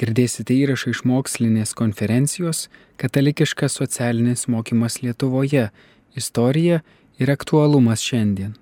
Girdėsite įrašą iš mokslinės konferencijos Katalikiškas socialinis mokymas Lietuvoje - istorija ir aktualumas šiandien.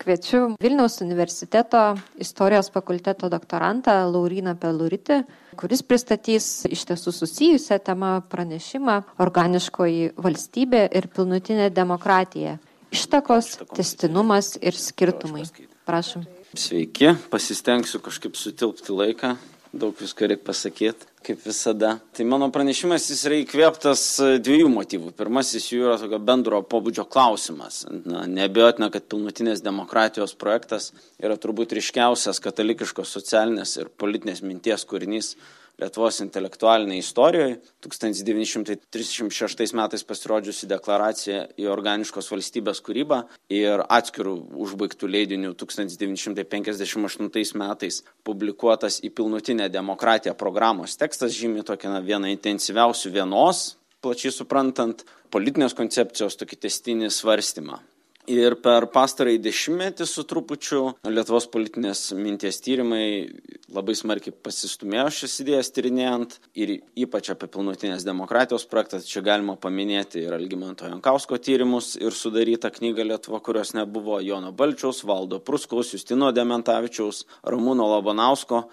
Kviečiu Vilniaus universiteto istorijos fakulteto doktorantą Lauriną Peluritį, kuris pristatys iš tiesų susijusią temą pranešimą Organiškoji valstybė ir pilnutinė demokratija - ištakos, testinumas ir skirtumai. Prašom. Sveiki, pasistengsiu kažkaip sutilpti laiką, daug visko reikia pasakyti, kaip visada. Tai mano pranešimas jis yra įkvėptas e, dviejų motyvų. Pirmasis jų yra tokio bendro pobūdžio klausimas. Na, nebejotina, kad pilnutinės demokratijos projektas yra turbūt ryškiausias katalikiškos socialinės ir politinės minties kūrinys Lietuvos intelektualinėje istorijoje 1936 metais pasirodžiusi deklaracija į organiškos valstybės kūrybą ir atskirų užbaigtų leidinių 1958 metais publikuotas į pilnutinę demokratiją programos tekstas žymi tokią na, vieną intensyviausių vienos, plačiai suprantant, politinės koncepcijos tokį testinį svarstymą ir per pastarąjį dešimtmetį su trupučiu lietuvos politinės minties tyrimai labai smarkiai pasistūmėjo šias idėjas tyrinėjant ir ypač apie pilnutinės demokratijos projektą. Čia galima paminėti ir algimanto jankausko tyrimus ir sudarytą knygą lietuva kurios nebuvo jono balčiaus valdo pruskaus justino dementavičiaus ramūno labanausko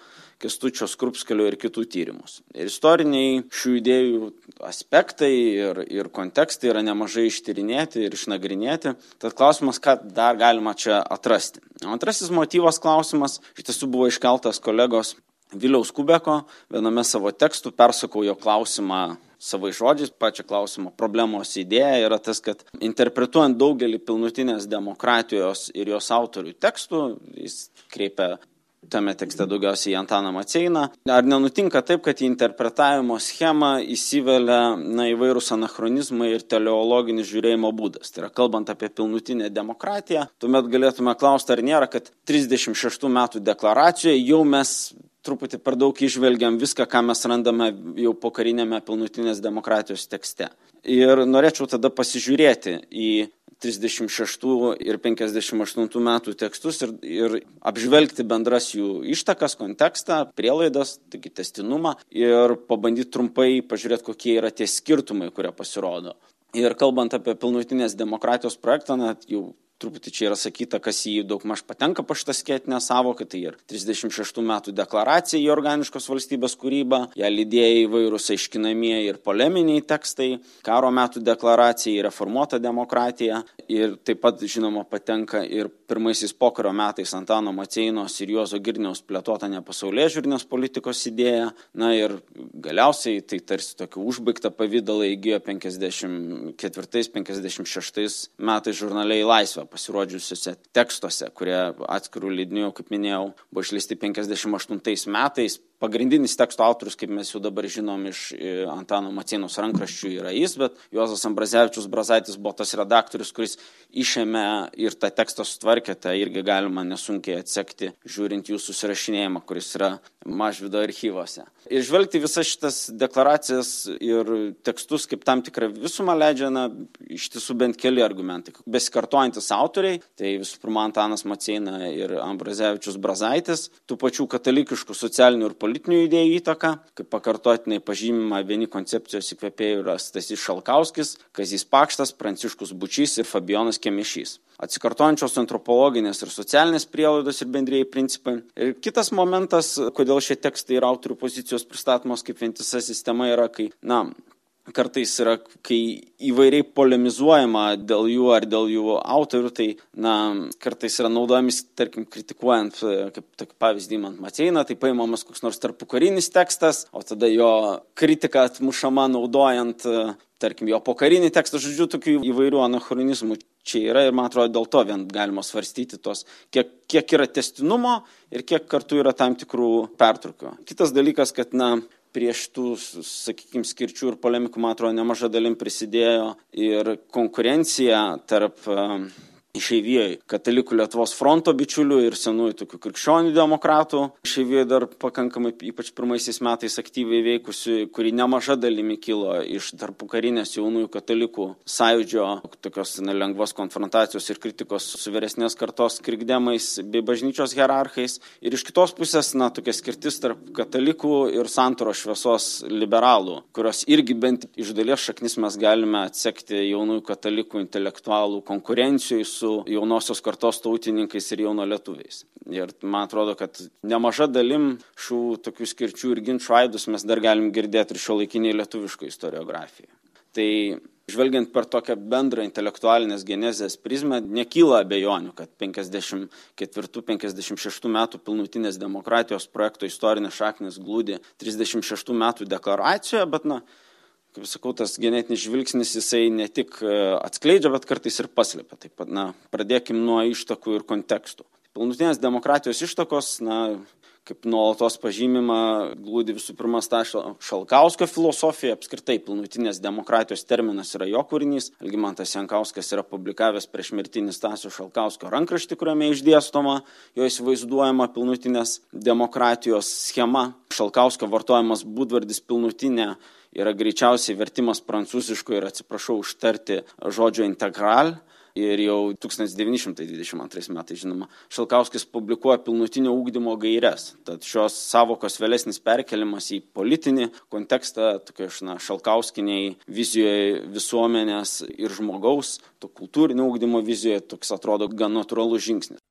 Kestučio Skrupskelio ir kitų tyrimus. Ir istoriniai šių idėjų aspektai ir, ir kontekstai yra nemažai ištyrinėti ir išnagrinėti. Tad klausimas, ką dar galima čia atrasti. Antrasis motyvas klausimas iš tiesų buvo iškeltas kolegos Viliaus Kubeko. Viename savo tekstų persakau jo klausimą savai žodžiais pačią klausimo problemos idėja yra tas, kad interpretuojant daugelį pilnutinės demokratijos ir jos autorių tekstų, jis kreipia tame tekste daugiausiai Antaną Maceiną. Ar nenutinka taip, kad į interpretavimo schemą įsivelia na, įvairūs anachronizmai ir teleologinis žiūrėjimo būdas. Tai yra, kalbant apie pilnutinę demokratiją, tuomet galėtume klausti, ar nėra, kad 36 metų deklaracijoje jau mes truputį per daug išvelgiam viską, ką mes randame jau pokarinėme pilnutinės demokratijos tekste. Ir norėčiau tada pasižiūrėti į 36 ir 58 metų tekstus ir, ir apžvelgti bendras jų ištakas, kontekstą, prielaidas, taigi testinumą ir pabandyti trumpai pažiūrėti, kokie yra tie skirtumai, kurie pasirodo. Ir kalbant apie pilnutinės demokratijos projektą, net jau truputį čia yra sakyta, kas į jį daugmaž patenka po šitą skėtinę savoką, tai ir 36 metų deklaracija į organiškos valstybės kūrybą, ją lydėjo įvairūs aiškinamieji ir poleminiai tekstai, karo metų deklaracija į reformuotą demokratiją ir taip pat, žinoma, patenka ir pirmaisiais pokario metais Antano Maceinos ir Juozo Girniaus plėtota nepasaulė žiūrinės politikos idėja, na ir galiausiai tai tarsi tokį užbaigtą pavydalą įgyjo 54-56 metais žurnaliai Laisvė pasirodžiusiuose tekstuose, kurie atskirų leidinių, kaip minėjau, buvo išleisti 58 metais. Pagrindinis teksto autorius, kaip mes jau dabar žinom iš e, Antano Macienos rankraščių, yra jis, bet Juozas Ambrazevičius Brazaitis buvo tas redaktorius, kuris išėmė ir tą tekstą sutvarkė, tai irgi galima nesunkiai atsekti, žiūrint jų susirašinėjimą, kuris yra mažvido archyvose. Ir žvelgti visas šitas deklaracijas ir tekstus kaip tam tikrą visumą leidžia, na, iš tiesų bent keli argumentai. Besikartojantis autoriai, tai visų pirma Antanas Maceina ir Ambrazevičius Brazaitis, tų pačių katalikiškų socialinių ir politinių idėjų įtaka, kaip pakartotinai pažymima vieni koncepcijos įkvėpėjų yra Stasys Šalkauskis, Kazys Pakštas, Pranciškus Bučys ir Fabijonas Kemišys atsikartojančios antropologinės ir socialinės prielaidos ir bendrėjai principai. Ir kitas momentas, kodėl šie tekstai ir autorių pozicijos pristatomos kaip vientisa sistema yra, kai, na, kartais yra, kai įvairiai polemizuojama dėl jų ar dėl jų autorių, tai, na, kartais yra naudojamis, tarkim, kritikuojant, kaip tokį pavyzdį man Maceiną, tai paimamas koks nors tarpukarinis tekstas, o tada jo kritika atmušama naudojant, tarkim, jo pokarinį tekstą, žodžiu, tokių įvairių anachronizmų čia yra ir man atrodo dėl to vien galima svarstyti tos, kiek, kiek yra testinumo ir kiek kartu yra tam tikrų pertraukių. Kitas dalykas, kad, na, prie šitų, sakykime, skirčių ir polemikų, man atrodo, nemaža dalim prisidėjo ir konkurencija tarp išeivijoje katalikų Lietuvos fronto bičiulių ir senųjų tokių krikščionių demokratų. Išeivijoje dar pakankamai, ypač pirmaisiais metais aktyviai veikusių, kuri nemaža dalimi kilo iš tarpu karinės jaunųjų katalikų sąjūdžio, tokios nelengvos konfrontacijos ir kritikos su vyresnės kartos krikdemais bei bažnyčios hierarchais. Ir iš kitos pusės, na, tokia skirtis tarp katalikų ir santoro šviesos liberalų, kurios irgi bent iš dalies šaknis mes galime atsekti jaunųjų katalikų intelektualų konkurencijų su jaunosios kartos tautininkais ir jauno lietuviais. Ir man atrodo, kad nemaža dalim šių tokių skirčių ir ginčių aidus mes dar galim girdėti ir šio laikiniai lietuviško istoriografijoje. Tai žvelgiant per tokią bendrą intelektualinės genezės prizmę, nekyla abejonių, kad 54-56 metų pilnutinės demokratijos projekto istorinės šaknis glūdi 36 metų deklaracijoje, bet, na, kaip sakau, tas genetinis žvilgsnis jisai ne tik e, atskleidžia, bet kartais ir paslėpia. Taip pat, na, pradėkim nuo ištakų ir kontekstų. Pilnutinės demokratijos ištakos, na, kaip nuolatos pažymima, glūdi visų pirma Stašio Šalkausko filosofija, apskritai pilnutinės demokratijos terminas yra jo kūrinys. Algimantas Jankauskas yra publikavęs prieš mirtinį Stasio Šalkausko rankraštį, kuriame išdėstoma jo įsivaizduojama pilnutinės demokratijos schema. Šalkausko vartojamas būdvardis pilnutinė yra greičiausiai vertimas prancūziško ir atsiprašau užtarti žodžio integral. Ir jau 1922 metais, žinoma, Šalkauskis publikuoja pilnutinio ūkdymo gairias. Tad šios savokos vėlesnis perkelimas į politinį kontekstą, tokia na, Šalkauskiniai vizijoje visuomenės ir žmogaus, to kultūrinio ūkdymo vizijoje toks atrodo gan natūralus žingsnis.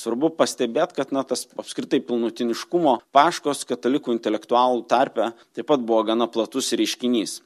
Svarbu pastebėti, kad na, tas apskritai pilnutiniškumo paškos katalikų intelektualų tarpe taip pat buvo gana platus reiškinys,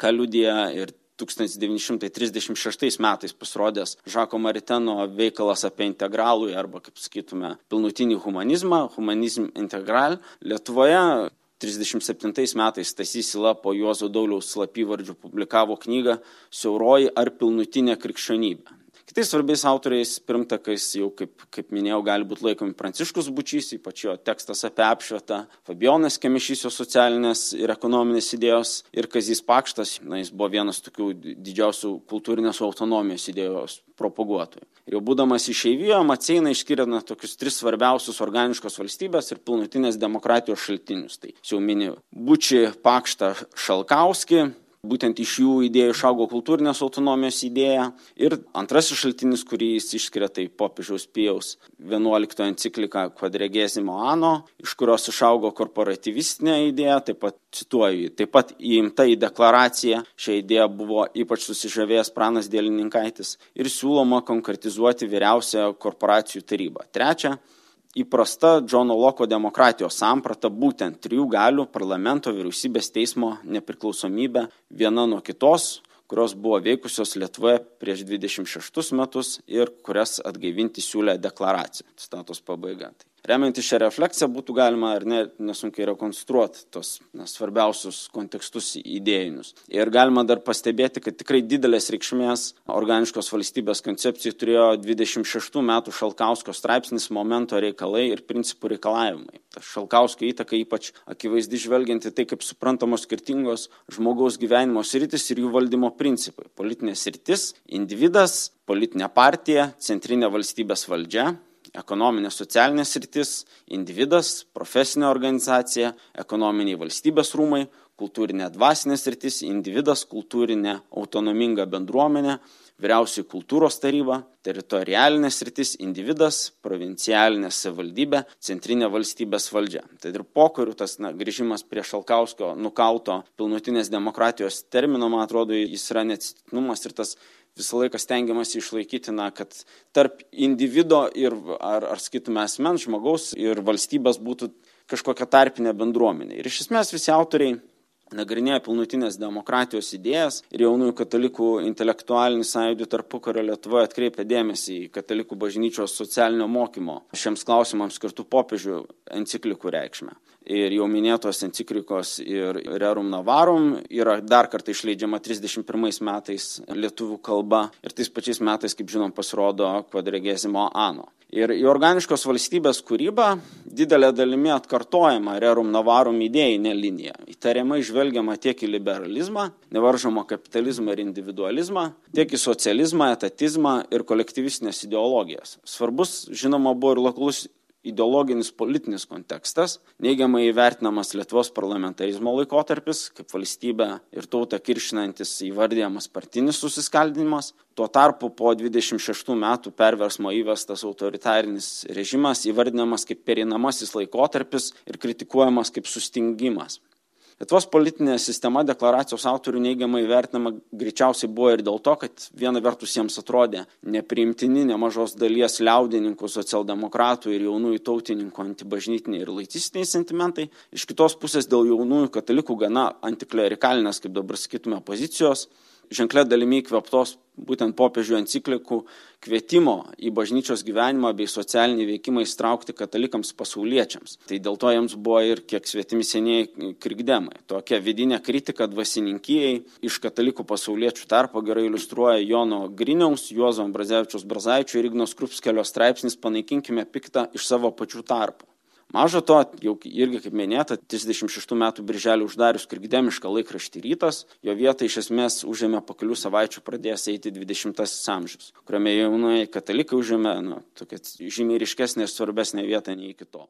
ką liudija ir 1936 metais pasirodęs Žako Mariteno veikalas apie integralų arba, kaip sakytume, pilnutinį humanizmą, humanizm integral. Lietuvoje 37 metais Stasys Sila po Juozo Dauliaus slapyvardžių publikavo knygą Siauroji ar pilnutinė krikščionybė. Kitais svarbiais autoriais pirmtakais jau, kaip, kaip minėjau, gali būti laikomi Pranciškus Bučys, ypač jo tekstas apie apšvietą, Fabionas Kemišys jo socialinės ir ekonominės idėjos ir Kazys Pakštas, na, jis buvo vienas tokių didžiausių kultūrinės autonomijos idėjos propaguotojų. Jau būdamas išeivijo, Maceina išskiria na, tokius tris svarbiausius organiškos valstybės ir pilnutinės demokratijos šaltinius. Tai jau minėjau Bučį, Pakštą, Šalkauskį, būtent iš jų idėjų išaugo kultūrinės autonomijos idėja. Ir antrasis šaltinis, kurį jis išskiria, tai popiežiaus Pijaus 11 enciklika Quadregėsimo Ano, iš kurios išaugo korporatyvistinė idėja, taip pat cituoju, taip pat įimta į deklaraciją, šią idėją buvo ypač susižavėjęs pranas dėlininkaitis ir siūloma konkretizuoti vyriausiąją korporacijų tarybą. Trečia, įprasta Džono Loko demokratijos samprata būtent trijų galių - parlamento, vyriausybės teismo nepriklausomybė viena nuo kitos, kurios buvo veikusios Lietuvoje prieš 26 metus ir kurias atgaivinti siūlė deklaracija. Citatos pabaiga. Tai Remiantis šią refleksiją būtų galima ar ne nesunkiai rekonstruoti tos na, svarbiausius kontekstus idėjinius. Ir galima dar pastebėti, kad tikrai didelės reikšmės organiškos valstybės koncepcijai turėjo 26 metų Šalkausko straipsnis momento reikalai ir principų reikalavimai. Ta Šalkausko įtaka ypač akivaizdi žvelgianti tai, kaip suprantamos skirtingos žmogaus gyvenimo sritis ir jų valdymo principai. Politinė sritis, individas, politinė partija, centrinė valstybės valdžia ekonominė socialinė sritis, individas, profesinė organizacija, ekonominiai valstybės rūmai, kultūrinė dvasinė sritis, individas, kultūrinė autonominga bendruomenė, vyriausiai kultūros taryba, teritorialinė sritis, individas, provincialinė savivaldybė, centrinė valstybės valdžia. Tai ir pokarių tas na, grįžimas prie Šalkausko nukauto pilnutinės demokratijos termino, man atrodo, jis yra neatsitiknumas ir tas visą laiką stengiamasi išlaikyti, na, kad tarp individo ir, ar, ar sakytume, asmens žmogaus ir valstybės būtų kažkokia tarpinė bendruomenė. Ir iš esmės visi autoriai nagrinėja pilnutinės demokratijos idėjas ir jaunųjų katalikų intelektualinį sąjūdį tarpukario Lietuvoje atkreipia dėmesį į katalikų bažnyčios socialinio mokymo šiems klausimams skirtų popiežių enciklikų reikšmę. Ir jau minėtos enciklikos ir Rerum Navarum yra dar kartą išleidžiama 31 metais lietuvių kalba ir tais pačiais metais, kaip žinom, pasirodo Kvadregėsimo Ano. Ir į organiškos valstybės kūrybą didelė dalimi atkartojama Rerum Navarum idėjinė linija. Įtariamai žvelgiama tiek į liberalizmą, nevaržomą kapitalizmą ir individualizmą, tiek į socializmą, etatizmą ir kolektyvistinės ideologijas. Svarbus, žinoma, buvo ir lokalus ideologinis politinis kontekstas, neigiamai įvertinamas Lietuvos parlamentarizmo laikotarpis, kaip valstybė ir tautą kiršinantis įvardyjamas partinis susiskaldinimas, tuo tarpu po 26 metų perversmo įvestas autoritarinis režimas įvardinamas kaip pereinamasis laikotarpis ir kritikuojamas kaip sustingimas. Lietuvos politinė sistema deklaracijos autorių neigiamai vertinama greičiausiai buvo ir dėl to, kad viena vertus jiems atrodė nepriimtini nemažos dalies liaudininkų, socialdemokratų ir jaunųjų tautininkų antibažnytiniai ir laicistiniai sentimentai, iš kitos pusės dėl jaunųjų katalikų gana antiklerikalinės, kaip dabar sakytume, pozicijos ženklė dalimi įkvėptos būtent popiežių enciklikų kvietimo į bažnyčios gyvenimą bei socialinį veikimą įstraukti katalikams pasauliečiams. Tai dėl to jiems buvo ir kiek svetimi senieji krikdemai. Tokia vidinė kritika dvasininkijai iš katalikų pasauliečių tarpo gerai iliustruoja Jono Griniaus, Juozo Ambrazevičius Brazaičio ir Ignos Krupskelio straipsnis Panaikinkime piktą iš savo pačių tarpo. Maža to, jau irgi kaip minėta, 36 metų birželį uždarius krikdemišką laikraštį rytas, jo vietą iš esmės užėmė po kelių savaičių pradėjęs eiti 20 amžius, kuriame jaunoji katalikai užėmė nu, tokią žymiai ryškesnę ir svarbesnę vietą nei iki tol.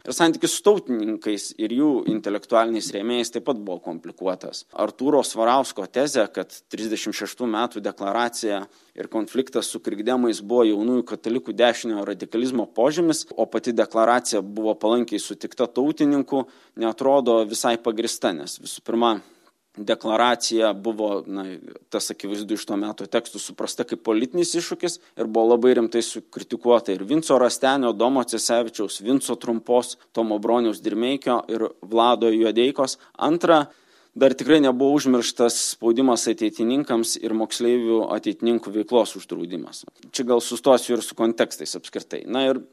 Ir santykis su tautininkais ir jų intelektualiniais rėmėjais taip pat buvo komplikuotas. Artūro Svarausko tezė, kad 36 metų deklaracija ir konfliktas su krikdemais buvo jaunųjų katalikų dešinio radikalizmo požymis, o pati deklaracija buvo palankiai sutikta tautininkų, netrodo visai pagrista, nes visų pirma, deklaracija buvo na tas akivaizdu iš to meto tekstų suprasta kaip politinis iššūkis ir buvo labai rimtai sukritikuota ir vinco rastenio domo cesevičiaus vinco trumpos tomo broniaus dirmeikio ir vlado juodeikos. Antra dar tikrai nebuvo užmirštas spaudimas ateitininkams ir moksleivių ateitininkų veiklos uždraudimas. Čia gal sustosiu ir su kontekstais apskritai. Na ir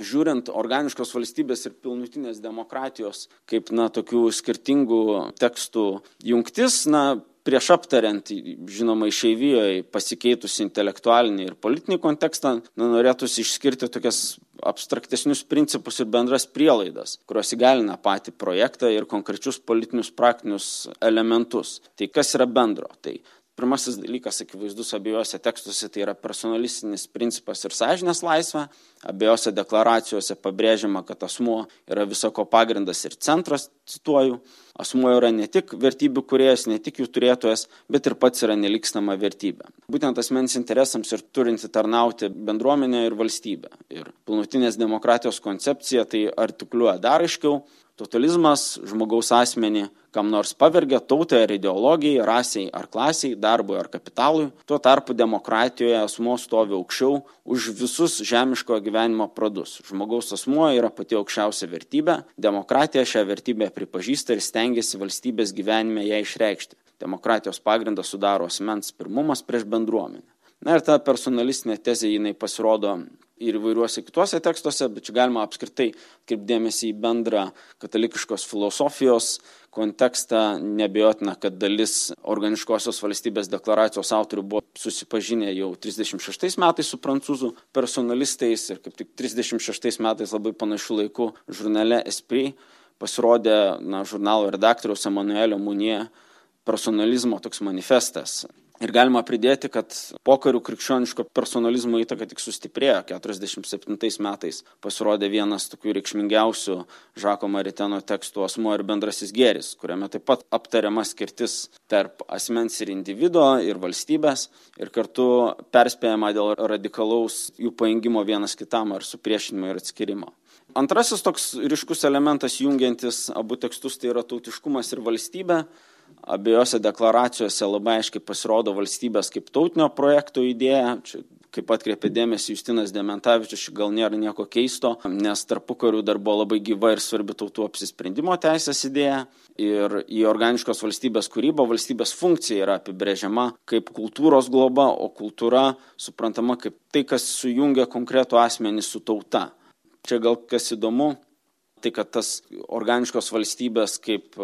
žiūrint organiškos valstybės ir pilnutinės demokratijos kaip na tokių skirtingų tekstų jungtis na prieš aptariant žinoma išeivijoj pasikeitusį intelektualinį ir politinį kontekstą na norėtųsi išskirti tokias abstraktesnius principus ir bendras prielaidas kurios įgalina patį projektą ir konkrečius politinius praktinius elementus. Tai kas yra bendro? Tai pirmasis dalykas akivaizdus abiejuose tekstuose tai yra personalistinis principas ir sąžinės laisvė. Abiejose deklaracijose pabrėžiama kad asmuo yra visa ko pagrindas ir centras cituoju asmuo yra ne tik vertybių kūrėjas ne tik jų turėtojas bet ir pats yra nelygstama vertybė. Būtent asmens interesams ir turinti tarnauti bendruomenę ir valstybę. Ir pilnutinės demokratijos koncepcija tai artikuliuoja dar aiškiau totalizmas žmogaus asmenį kam nors pavergia tautai ar ideologijai rasei ar klasei darbui ar kapitalui. Tuo tarpu demokratijoje asmuo stovi aukščiau už visus žemiškojo gyvenimo pradus. Žmogaus asmuo yra pati aukščiausia vertybė. Demokratija šią vertybę pripažįsta ir stengiasi valstybės gyvenime ją išreikšti. Demokratijos pagrindą sudaro asmens pirmumas prieš bendruomenę. Na ir ta personalistinė tezė jinai pasirodo ir įvairiuose kituose tekstuose bet čia galima apskritai atkreipt dėmesį į bendrą katalikiškos filosofijos kontekstą. Neabejotina kad dalis organiškosios valstybės deklaracijos autorių buvo susipažinę jau trisdešim šeštais metais su prancūzų personalistais ir kaip tik trisdešim šeštais metais labai panašiu laiku žurnale esprit pasirodė na žurnalo redaktoriaus emanuelio munje personalizmo toks manifestas. Ir galima pridėti kad pokariu krikščioniško personalizmo įtaka tik sustiprėjo. Keturiasdešim septintais metais pasirodė vienas tokių reikšmingiausių žako mariteno tekstų asmuo ir bendrasis gėris kuriame taip pat aptariama skirtis tarp asmens ir individo ir valstybės. Ir kartu perspėjama dėl radikalaus jų pajungimo vienas kitam ar supriešinimo ir atskyrimo antrasis toks ryškus elementas jungiantis abu tekstus tai yra tautiškumas ir valstybė abiejose deklaracijose labai aiškiai pasirodo valstybės kaip tautinio projekto idėja. Čia kaip atkreipė dėmesį justinas dementavičius čia gal nėra nieko keisto nes tarpukariu dar buvo labai gyva ir svarbi tautų apsisprendimo teisės idėja. Ir į organiškos valstybės kūrybą valstybės funkcija yra apibrėžiama kaip kultūros globa o kultūra suprantama kaip tai kas sujungia konkretų asmenį su tauta. Čia gal kas įdomu tai kad tas organiškos valstybės kaip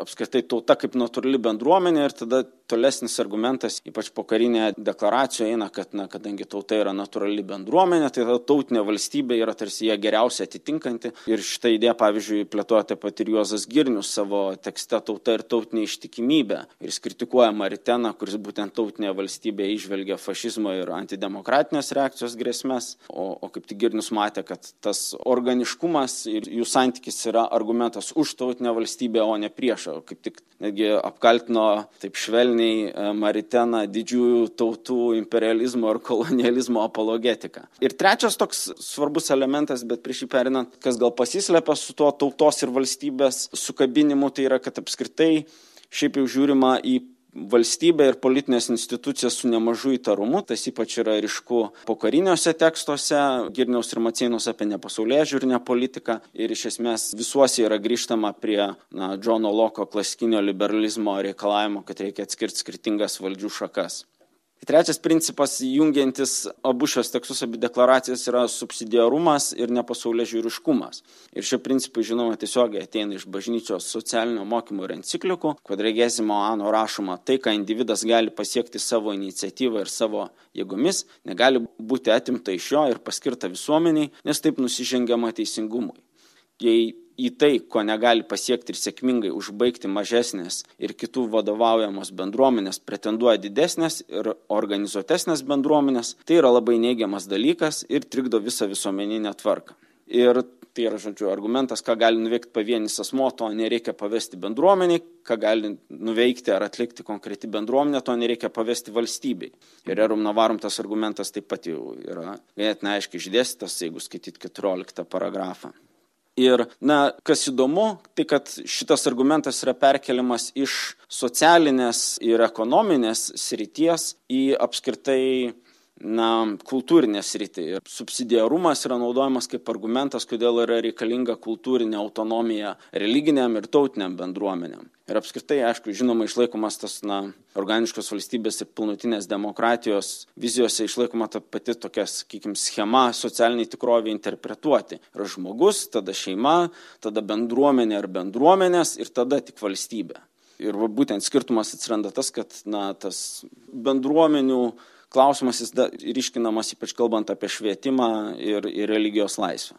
apskritai tauta kaip natūrali bendruomenė ir tada tolesnis argumentas ypač pokarinėje deklaracijoje eina kad na kadangi tauta yra natūrali bendruomenė tai tada tautinė valstybė yra tarsi ją geriausiai atitinkanti. Ir šitą idėją pavyzdžiui plėtoja taip pat ir juozas girnius savo tekste tauta ir tautinė ištikimybė. Ir jis kritikuoja mariteną kuris būtent tautinėje valstybėje įžvelgia fašizmo ir antidemokratinės reakcijos grėsmes. O o kaip tik girnius matė kad tas organiškumas ir jų santykis yra argumentas už tautinę valstybę o ne prieš o kaip tik netgi apkaltino taip švelniai švelniai e, mariteną didžiųjų tautų imperializmo ir kolonializmo apologetika ir trečias toks svarbus elementas bet prieš jį pereinant kas gal pasislepia su tuo tautos ir valstybės sukabinimu tai yra kad apskritai šiaip jau žiūrima į valstybę ir politines institucijas su nemažu įtarumu tas ypač yra ryšku pokariniuose tekstuose girniaus ir maceinos apie nepasaulėžiūrinę politiką. Ir iš esmės visuose yra grįžtama prie na džono loko klasikinio liberalizmo reikalavimo kad reikia atskirt skirtingas valdžių šakas trečias principas jungiantis abu šiuos tekstus abi deklaracijas yra subsidiarumas ir nepasaulėžiūriškumas. Ir šie principai žinoma tiesiogiai ateina iš bažnyčios socialinio mokymo ir enciklikų quadragesimo anno rašoma tai ką individas gali pasiekti savo iniciatyva ir savo jėgomis negali būti atimta iš jo ir paskirta visuomenei nes taip nusižengiama teisingumui jei į tai ko negali pasiekti ir sėkmingai užbaigti mažesnės ir kitų vadovaujamos bendruomenės pretenduoja didesnės ir organizuotesnės bendruomenės tai yra labai neigiamas dalykas ir trikdo visą visuomeninę tvarką ir Tai yra, žodžiu, argumentas, ką gali nuveikti pavienis asmo, to nereikia pavesti bendruomeniai, ką gali nuveikti ar atlikti konkreti bendruomenė, to nereikia pavesti valstybei. Ir Erum Navarum tas argumentas taip pat jau yra ganėtinai aiškiai išdėstytas, jeigu skaityt 14 paragrafą. Ir, na, kas įdomu, tai kad šitas argumentas yra perkeliamas iš socialinės ir ekonominės srities į apskritai na kultūrinę sritį. Ir subsidiarumas yra naudojamas kaip argumentas kodėl yra reikalinga kultūrinė autonomija religinėm ir tautinėm bendruomenėm ir apskritai aišku žinoma išlaikomas tas na organiškos valstybės ir pilnutinės demokratijos vizijose išlaikoma ta pati tokia sakykim schema socialinei tikrovei interpretuoti. Yra žmogus tada šeima tada bendruomenė ar bendruomenės ir tada tik valstybė. Ir va būtent skirtumas atsiranda tas kad na tas bendruomenių klausimas jis ryškinamas ypač kalbant apie švietimą ir ir religijos laisvę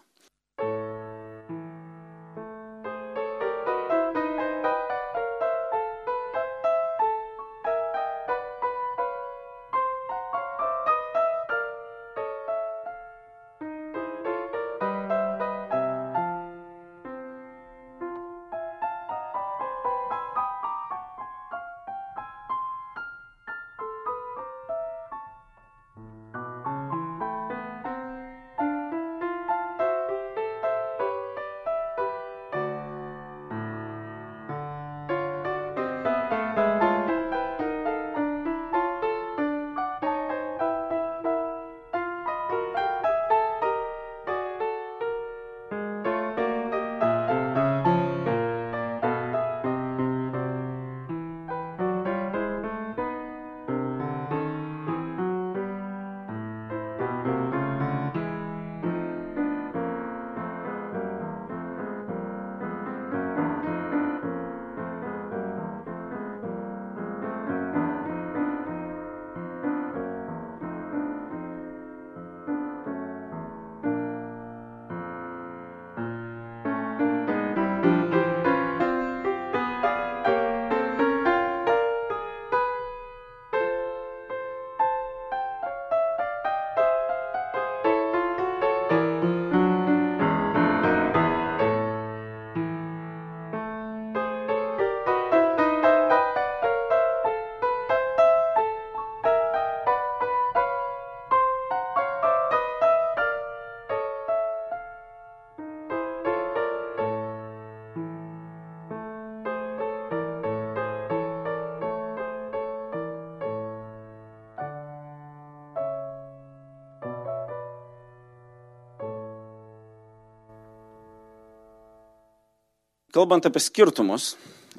kalbant apie skirtumus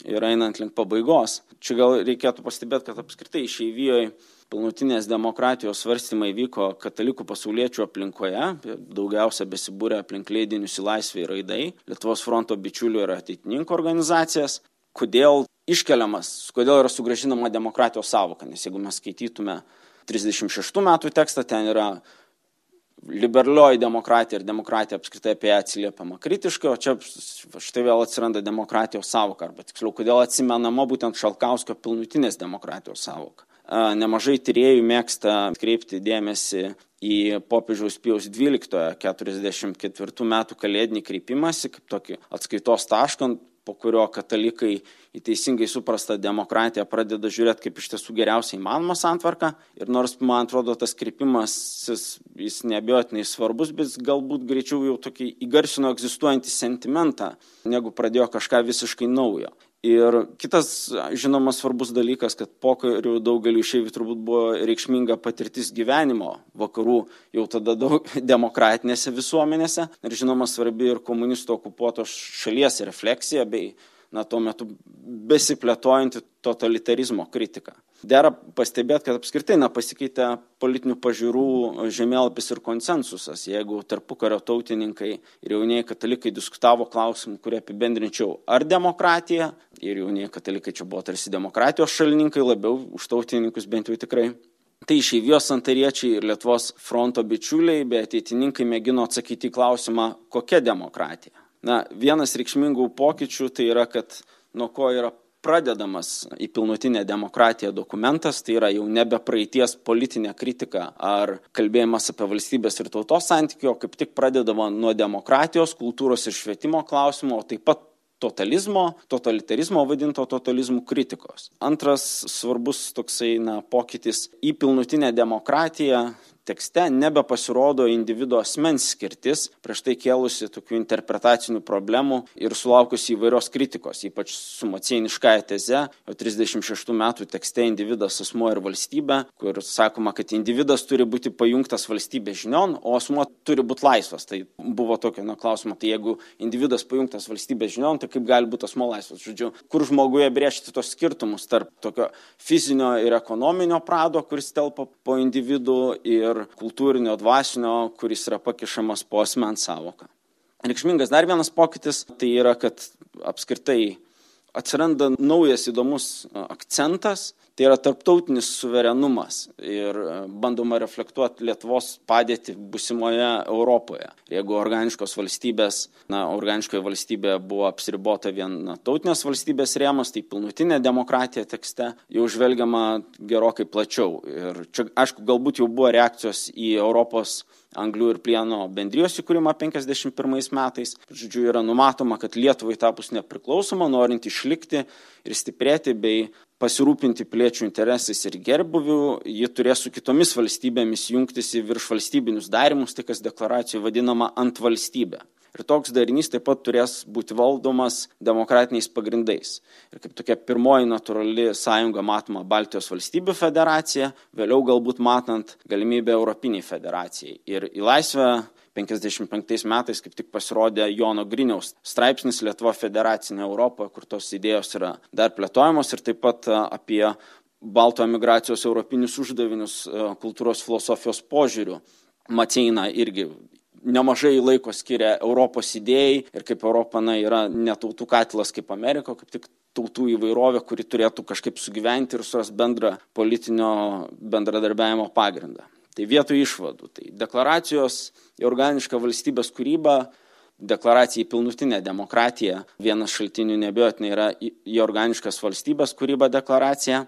ir einant link pabaigos čia gal reikėtų pastebėt kad apskritai išeivijoj pilnutinės demokratijos svarstymai vyko katalikų pasauliečių aplinkoje daugiausia besibūrę aplink leidinius į laisvę ir aidai lietuvos fronto bičiulių ir ateitininkų organizacijas. Kodėl iškeliamas kodėl yra sugrąžinama demokratijos sąvoka nes jeigu mes skaitytume trisdešim šeštų metų tekstą ten yra liberalioji demokratija ir demokratija apskritai apie ją atsiliepiama kritiškai o čia štai vėl atsiranda demokratijos sąvoka arba tiksliau kodėl atsimenama būtent šalkauskio pilnutinės demokratijos sąvoka. Nemažai tyrėjų mėgsta atkreipti dėmesį į popiežiaus pijaus keturiasdešimt ketvirtų metų kalėdinį kreipimąsi kaip tokį atskaitos tašką po kurio katalikai į teisingai suprastą demokratiją pradeda žiūrėt kaip iš tiesų geriausią įmanomą santvarką. Ir nors man atrodo tas kreipimasis jis neabejotinai svarbus bet jis galbūt greičiau jau tokį įgarsino egzistuojantį sentimentą negu pradėjo kažką visiškai naujo ir kitas žinoma svarbus dalykas kad pokariu daugeliui išeivių turbūt buvo reikšminga patirtis gyvenimo vakarų jau tada daug demokratinėse visuomenėse. Ir žinoma svarbi ir komunistų okupuotos šalies refleksija bei na tuo metu besiplėtojanti totalitarizmo kritika. Dera pastebėt kad apskritai na pasikeitė politinių pažiūrų žemėlapis ir konsensusas. Jeigu tarpukario tautininkai ir jaunieji katalikai diskutavo klausimu kurį apibendrinčiau ar demokratija ir jaunieji katalikai čia buvo tarsi demokratijos šalininkai labiau už tautininkus bent jau tikrai tai išeivijos santariečiai ir lietuvos fronto bičiuliai bei ateitininkai mėgino atsakyti į klausimą kokia demokratija na vienas reikšmingų pokyčių tai yra kad nuo ko yra pradedamas į pilnutinę demokratiją dokumentas, tai yra jau nebe praeities politinė kritika ar kalbėjimas apie valstybės ir tautos santykių, o kaip tik pradedama nuo demokratijos, kultūros ir švietimo klausimų, o taip pat totalizmo, totalitarizmo vadinto totalizmų kritikos. Antras svarbus toksai na, pokytis į pilnutinę demokratiją tekste nebepasirodo individo asmens skirtis, prieš tai kėlusi tokių interpretacinių problemų ir sulaukusi įvairios kritikos, ypač su macieniškąją teze, o 36 metų tekste individas, asmuo ir valstybė, kur sakoma, kad individas turi būti pajungtas valstybės žinion, o asmuo turi būti laisvas. Tai buvo tokio na, klausimo, tai jeigu individas pajungtas valstybės žinion, tai kaip gali būti asmuo laisvas? Žodžiu, kur žmoguje brėžti tos skirtumus tarp tokio fizinio ir ekonominio prado, kuris telpa po individų ir ir kultūrinio, dvasinio, kuris yra pakišamas po asmens savoką. Reikšmingas dar vienas pokytis tai yra, kad apskritai atsiranda naujas įdomus akcentas tai yra tarptautinis suverenumas ir e, bandoma reflektuoti Lietuvos padėtį busimoje Europoje. Jeigu organiškos valstybės, na, organiškoje valstybėje buvo apsiribota vien na, tautinės valstybės rėmas, tai pilnutinė demokratija tekste jau žvelgiama gerokai plačiau. Ir čia, aišku, galbūt jau buvo reakcijos į Europos anglių ir plieno bendrijos įkūrimą 51 metais. Žodžiu, yra numatoma, kad Lietuvai tapus nepriklausoma, norint išlikti ir stiprėti bei pasirūpinti piliečių interesais ir gerbuviu, ji turės su kitomis valstybėmis jungtis į viršvalstybinius darimus, tai kas deklaracijoje vadinama ant valstybė. Ir toks darinys taip pat turės būti valdomas demokratiniais pagrindais. Ir kaip tokia pirmoji natūrali sąjunga matoma Baltijos valstybių federacija, vėliau galbūt matant galimybę Europiniai federacijai. Ir į laisvę 55 metais kaip tik pasirodė Jono Griniaus straipsnis Lietuva federacinė Europoje, kur tos idėjos yra dar plėtojamos ir taip pat apie balto emigracijos europinius uždavinius kultūros filosofijos požiūrių. Maceina irgi nemažai laiko skiria Europos idėjai ir kaip Europa na, yra netautų katilas kaip Amerika, kaip tik tautų įvairovė, kuri turėtų kažkaip sugyventi ir suras bendrą politinio bendradarbiavimo pagrindą. Tai vietoj išvadų. Tai deklaracijos į organišką valstybės kūrybą, deklaracija į pilnutinę demokratiją, vienas šaltinių nebejotinai yra į organiškas valstybės kūrybą deklaracija.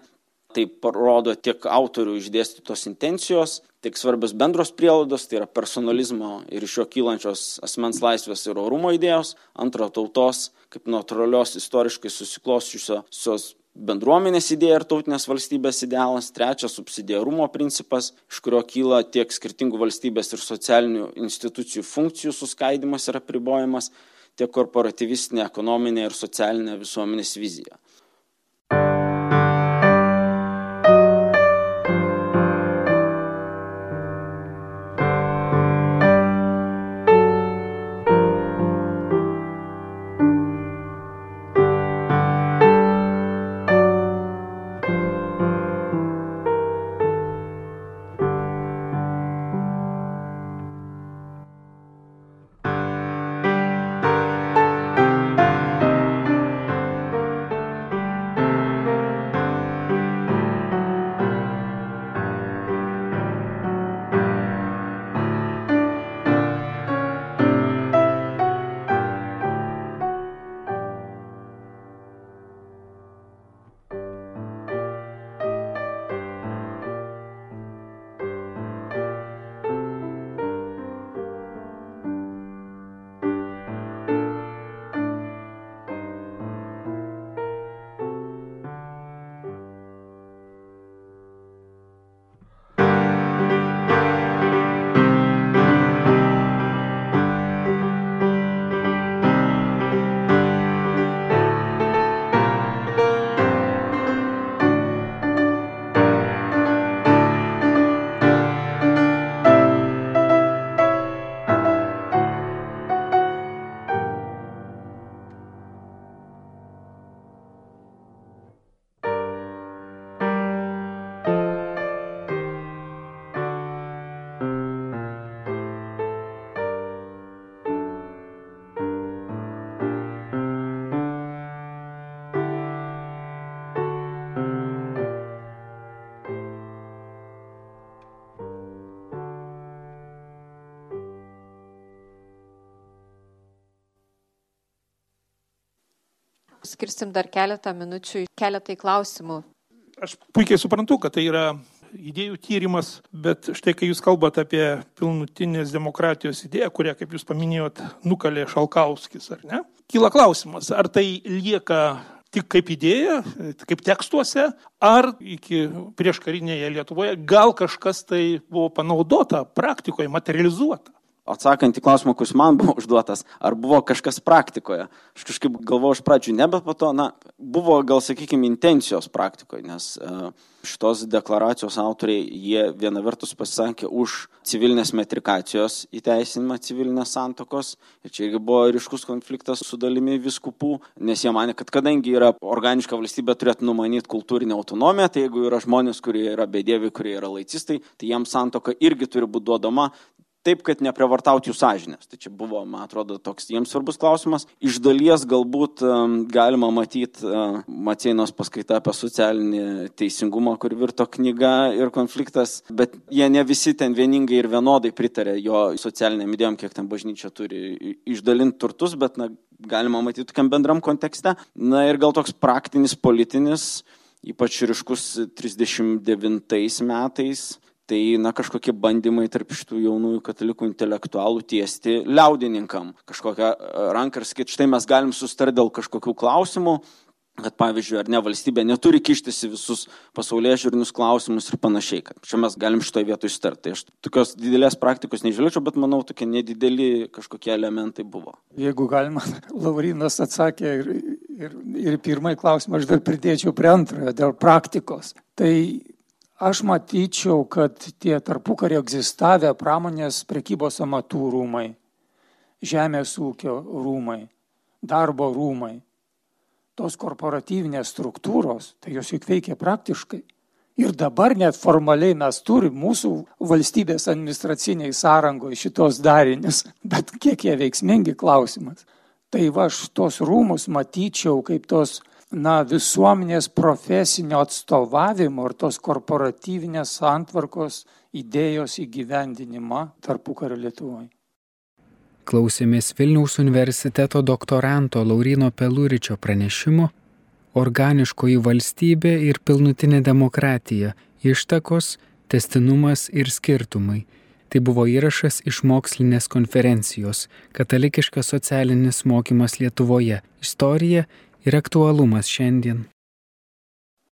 Tai parodo tiek autorių išdėstytos intencijos, tiek svarbios bendros prielaidos, tai yra personalizmo ir iš jo kylančios asmens laisvės ir orumo idėjos, antro tautos kaip natūralios istoriškai susiklosčiusios bendruomenės idėja ir tautinės valstybės idealas trečias subsidiarumo principas iš kurio kyla tiek skirtingų valstybės ir socialinių institucijų funkcijų suskaidymas ir apribojimas tiek korporatyvistinė ekonominė ir socialinė visuomenės vizija skirsim dar keletą minučių, keletai klausimų. Aš puikiai suprantu, kad tai yra idėjų tyrimas, bet štai kai jūs kalbate apie pilnutinės demokratijos idėją, kurią, kaip jūs paminėjot, nukalė Šalkauskis, ar ne? Kyla klausimas, ar tai lieka tik kaip idėja, kaip tekstuose, ar iki prieškarinėje Lietuvoje gal kažkas tai buvo panaudota praktikoje, materializuota atsakant į klausimą, kuris man buvo užduotas, ar buvo kažkas praktikoje. Aš kažkaip galvoju iš pradžių ne, bet po to, na, buvo gal, sakykime, intencijos praktikoje, nes uh, šitos deklaracijos autoriai, jie viena vertus pasisakė už civilinės metrikacijos įteisinimą civilinės santokos. Ir čia irgi buvo ryškus konfliktas su dalimi viskupų, nes jie mane, kad kadangi yra organiška valstybė, turėtų numanyti kultūrinę autonomiją, tai jeigu yra žmonės, kurie yra bedievi, kurie yra laicistai, tai jiems santoka irgi turi būti duodama taip, kad neprevartauti jų sąžinės. Tai čia buvo, man atrodo, toks jiems svarbus klausimas. Iš dalies galbūt galima matyti uh, Maceinos paskaita apie socialinį teisingumą, kur virto knyga ir konfliktas, bet jie ne visi ten vieningai ir vienodai pritarė jo socialiniam idėjom, kiek ten bažnyčia turi išdalinti turtus, bet na, galima matyti tokiam bendram kontekste. Na ir gal toks praktinis, politinis, ypač ryškus 39 metais tai na kažkokie bandymai tarp šitų jaunųjų katalikų intelektualų tiesti liaudininkam kažkokią e, ranką ir sakyti, štai mes galim sustarti dėl kažkokių klausimų, kad pavyzdžiui, ar ne valstybė neturi kištis į visus pasaulyje žiūrinius klausimus ir panašiai, kad čia mes galim šitoje vietoje ištarti. Tai aš tokios didelės praktikos nežvelčiau, bet manau, tokie nedideli kažkokie elementai buvo. Jeigu galima, Laurinas atsakė ir, ir, ir pirmąjį klausimą aš dar pridėčiau prie antrojo, dėl praktikos. Tai aš matyčiau, kad tie tarpukario egzistavę pramonės prekybos amatų rūmai, žemės ūkio rūmai, darbo rūmai, tos korporatyvinės struktūros, tai jos juk veikia praktiškai. Ir dabar net formaliai mes turim mūsų valstybės administraciniai sąrangoje šitos darinius, bet kiek jie veiksmingi klausimas. Tai va aš tos rūmus matyčiau kaip tos na, visuomenės profesinio atstovavimo ir tos korporatyvinės santvarkos idėjos įgyvendinimą tarpukario Lietuvoje. Klausėmės Vilniaus universiteto doktoranto Laurino Peluričio pranešimo Organiškoji valstybė ir pilnutinė demokratija - ištakos, testinumas ir skirtumai. Tai buvo įrašas iš mokslinės konferencijos Katalikiškas socialinis mokymas Lietuvoje - istorija ir aktualumas šiandien